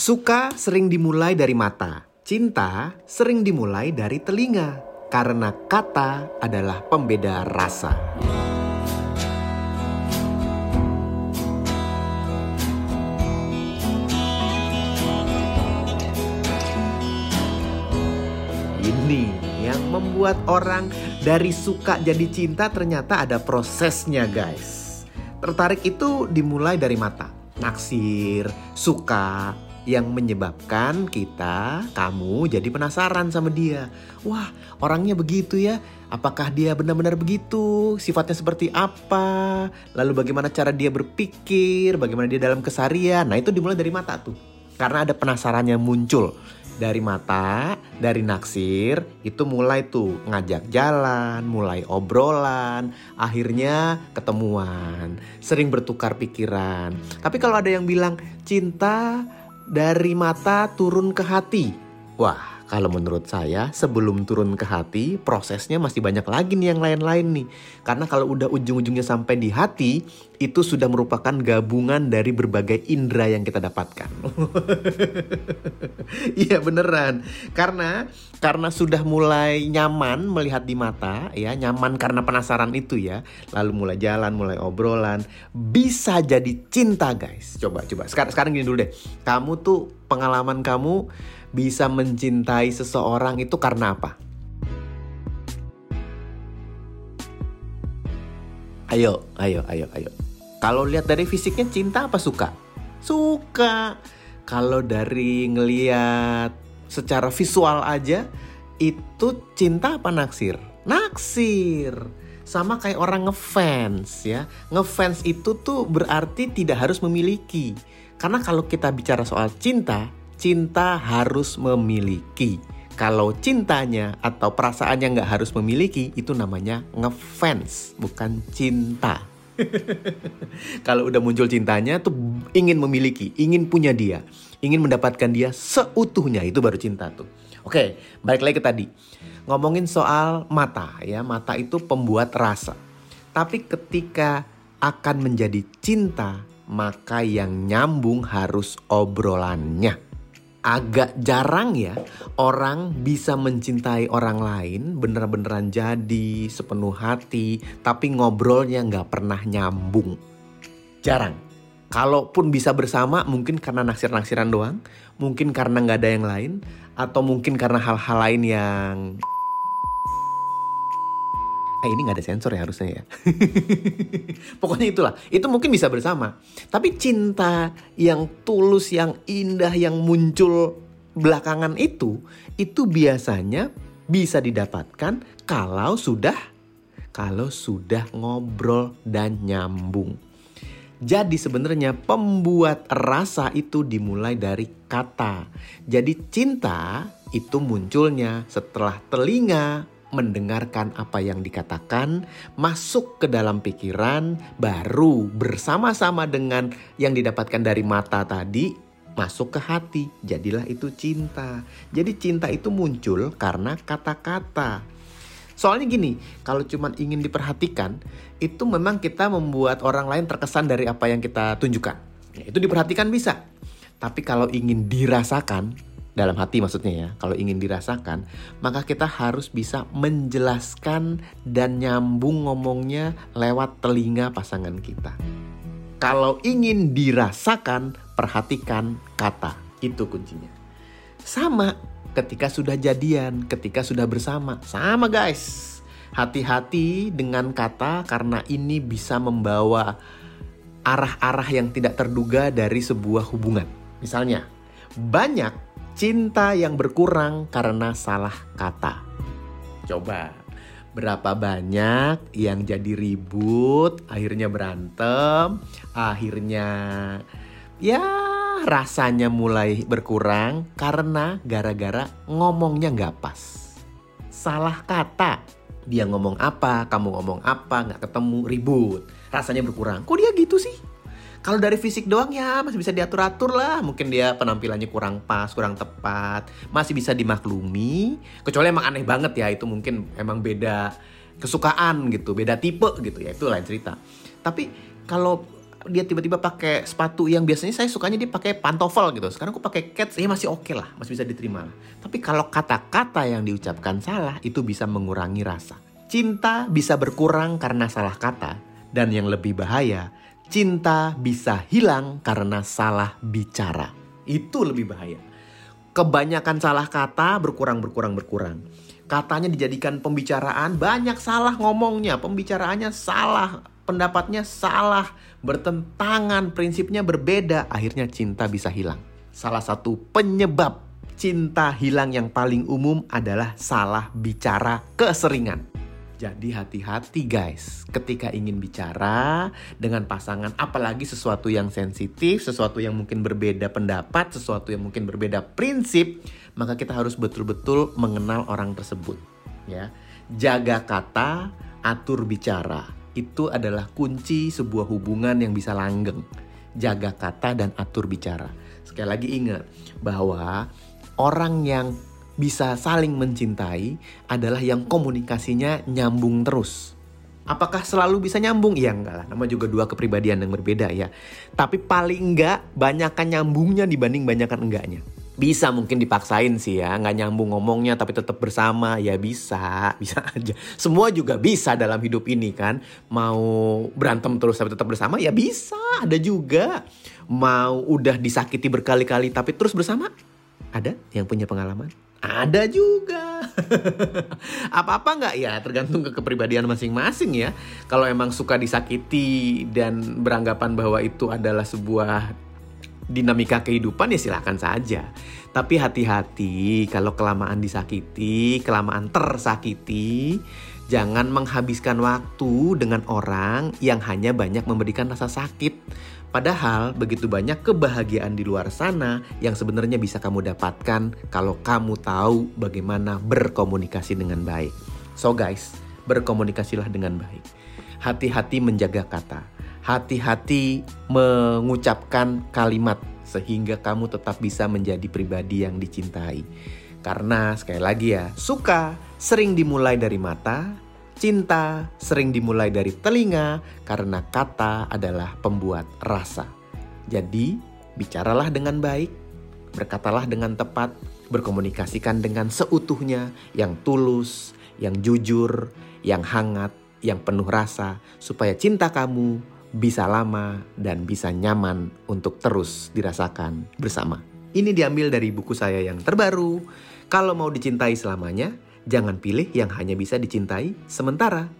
Suka sering dimulai dari mata, cinta sering dimulai dari telinga, karena kata adalah pembeda rasa. Ini yang membuat orang dari suka jadi cinta ternyata ada prosesnya guys. Tertarik itu dimulai dari mata, naksir, suka, yang menyebabkan kita, kamu jadi penasaran sama dia. Wah, orangnya begitu ya. Apakah dia benar-benar begitu? Sifatnya seperti apa? Lalu bagaimana cara dia berpikir? Bagaimana dia dalam keseharian? Nah, itu dimulai dari mata tuh. Karena ada penasaran yang muncul dari mata, dari naksir, itu mulai tuh ngajak jalan, mulai obrolan, akhirnya ketemuan, sering bertukar pikiran. Tapi kalau ada yang bilang cinta dari mata turun ke hati. Wah, kalau menurut saya sebelum turun ke hati prosesnya masih banyak lagi nih yang lain-lain nih. Karena kalau udah ujung-ujungnya sampai di hati itu sudah merupakan gabungan dari berbagai indera yang kita dapatkan. Iya beneran. Karena karena sudah mulai nyaman melihat di mata ya, nyaman karena penasaran itu ya. Lalu mulai jalan, mulai obrolan, bisa jadi cinta guys. Coba coba. Sekarang sekarang gini dulu deh. Kamu tuh pengalaman kamu bisa mencintai seseorang itu karena apa? Ayo, ayo, ayo, ayo. Kalau lihat dari fisiknya cinta apa suka? Suka. Kalau dari ngeliat secara visual aja itu cinta apa naksir? Naksir. Sama kayak orang ngefans ya. Ngefans itu tuh berarti tidak harus memiliki. Karena kalau kita bicara soal cinta, cinta harus memiliki. Kalau cintanya atau perasaannya nggak harus memiliki, itu namanya ngefans, bukan cinta. Kalau udah muncul cintanya tuh ingin memiliki, ingin punya dia, ingin mendapatkan dia seutuhnya, itu baru cinta tuh. Oke, balik lagi ke tadi. Ngomongin soal mata ya, mata itu pembuat rasa. Tapi ketika akan menjadi cinta, maka yang nyambung harus obrolannya agak jarang ya orang bisa mencintai orang lain bener-beneran jadi sepenuh hati tapi ngobrolnya nggak pernah nyambung. Jarang. Kalaupun bisa bersama mungkin karena naksir-naksiran doang mungkin karena nggak ada yang lain atau mungkin karena hal-hal lain yang eh ini nggak ada sensor ya harusnya ya. Pokoknya itulah, itu mungkin bisa bersama. Tapi cinta yang tulus, yang indah, yang muncul belakangan itu, itu biasanya bisa didapatkan kalau sudah kalau sudah ngobrol dan nyambung. Jadi sebenarnya pembuat rasa itu dimulai dari kata. Jadi cinta itu munculnya setelah telinga mendengarkan apa yang dikatakan, masuk ke dalam pikiran, baru bersama-sama dengan yang didapatkan dari mata tadi, masuk ke hati. Jadilah itu cinta. Jadi cinta itu muncul karena kata-kata. Soalnya gini, kalau cuma ingin diperhatikan, itu memang kita membuat orang lain terkesan dari apa yang kita tunjukkan. Ya, itu diperhatikan bisa. Tapi kalau ingin dirasakan, dalam hati maksudnya ya, kalau ingin dirasakan, maka kita harus bisa menjelaskan dan nyambung ngomongnya lewat telinga pasangan kita. Kalau ingin dirasakan, perhatikan kata. Itu kuncinya. Sama ketika sudah jadian, ketika sudah bersama. Sama guys. Hati-hati dengan kata karena ini bisa membawa arah-arah yang tidak terduga dari sebuah hubungan. Misalnya, banyak cinta yang berkurang karena salah kata. Coba, berapa banyak yang jadi ribut, akhirnya berantem, akhirnya ya rasanya mulai berkurang karena gara-gara ngomongnya nggak pas. Salah kata. Dia ngomong apa, kamu ngomong apa, nggak ketemu, ribut. Rasanya berkurang. Kok dia gitu sih? Kalau dari fisik doang ya masih bisa diatur-atur lah. Mungkin dia penampilannya kurang pas, kurang tepat, masih bisa dimaklumi. Kecuali emang aneh banget ya itu mungkin emang beda kesukaan gitu, beda tipe gitu ya itu lain cerita. Tapi kalau dia tiba-tiba pakai sepatu yang biasanya saya sukanya dia pakai pantofel gitu. Sekarang aku pakai kets, ya masih oke okay lah, masih bisa diterima lah. Tapi kalau kata-kata yang diucapkan salah itu bisa mengurangi rasa. Cinta bisa berkurang karena salah kata dan yang lebih bahaya, cinta bisa hilang karena salah bicara. Itu lebih bahaya. Kebanyakan salah kata berkurang berkurang berkurang katanya dijadikan pembicaraan, banyak salah ngomongnya, pembicaraannya salah, pendapatnya salah, bertentangan, prinsipnya berbeda, akhirnya cinta bisa hilang. Salah satu penyebab cinta hilang yang paling umum adalah salah bicara keseringan. Jadi hati-hati guys, ketika ingin bicara dengan pasangan, apalagi sesuatu yang sensitif, sesuatu yang mungkin berbeda pendapat, sesuatu yang mungkin berbeda prinsip, maka kita harus betul-betul mengenal orang tersebut. Ya, jaga kata, atur bicara. Itu adalah kunci sebuah hubungan yang bisa langgeng. Jaga kata dan atur bicara. Sekali lagi ingat bahwa orang yang bisa saling mencintai adalah yang komunikasinya nyambung terus. Apakah selalu bisa nyambung? Ya enggak lah, nama juga dua kepribadian yang berbeda ya. Tapi paling enggak banyakkan nyambungnya dibanding banyakkan enggaknya. Bisa mungkin dipaksain sih ya, nggak nyambung ngomongnya tapi tetap bersama, ya bisa, bisa aja. Semua juga bisa dalam hidup ini kan. Mau berantem terus tapi tetap bersama, ya bisa, ada juga. Mau udah disakiti berkali-kali tapi terus bersama, ada yang punya pengalaman? Ada juga. Apa-apa nggak ya tergantung ke kepribadian masing-masing ya. Kalau emang suka disakiti dan beranggapan bahwa itu adalah sebuah dinamika kehidupan ya silahkan saja. Tapi hati-hati kalau kelamaan disakiti, kelamaan tersakiti, jangan menghabiskan waktu dengan orang yang hanya banyak memberikan rasa sakit Padahal begitu banyak kebahagiaan di luar sana yang sebenarnya bisa kamu dapatkan kalau kamu tahu bagaimana berkomunikasi dengan baik. So guys, berkomunikasilah dengan baik. Hati-hati menjaga kata. Hati-hati mengucapkan kalimat sehingga kamu tetap bisa menjadi pribadi yang dicintai. Karena sekali lagi ya, suka sering dimulai dari mata, Cinta sering dimulai dari telinga karena kata adalah pembuat rasa. Jadi, bicaralah dengan baik, berkatalah dengan tepat, berkomunikasikan dengan seutuhnya, yang tulus, yang jujur, yang hangat, yang penuh rasa, supaya cinta kamu bisa lama dan bisa nyaman untuk terus dirasakan bersama. Ini diambil dari buku saya yang terbaru. Kalau mau dicintai selamanya, Jangan pilih yang hanya bisa dicintai sementara.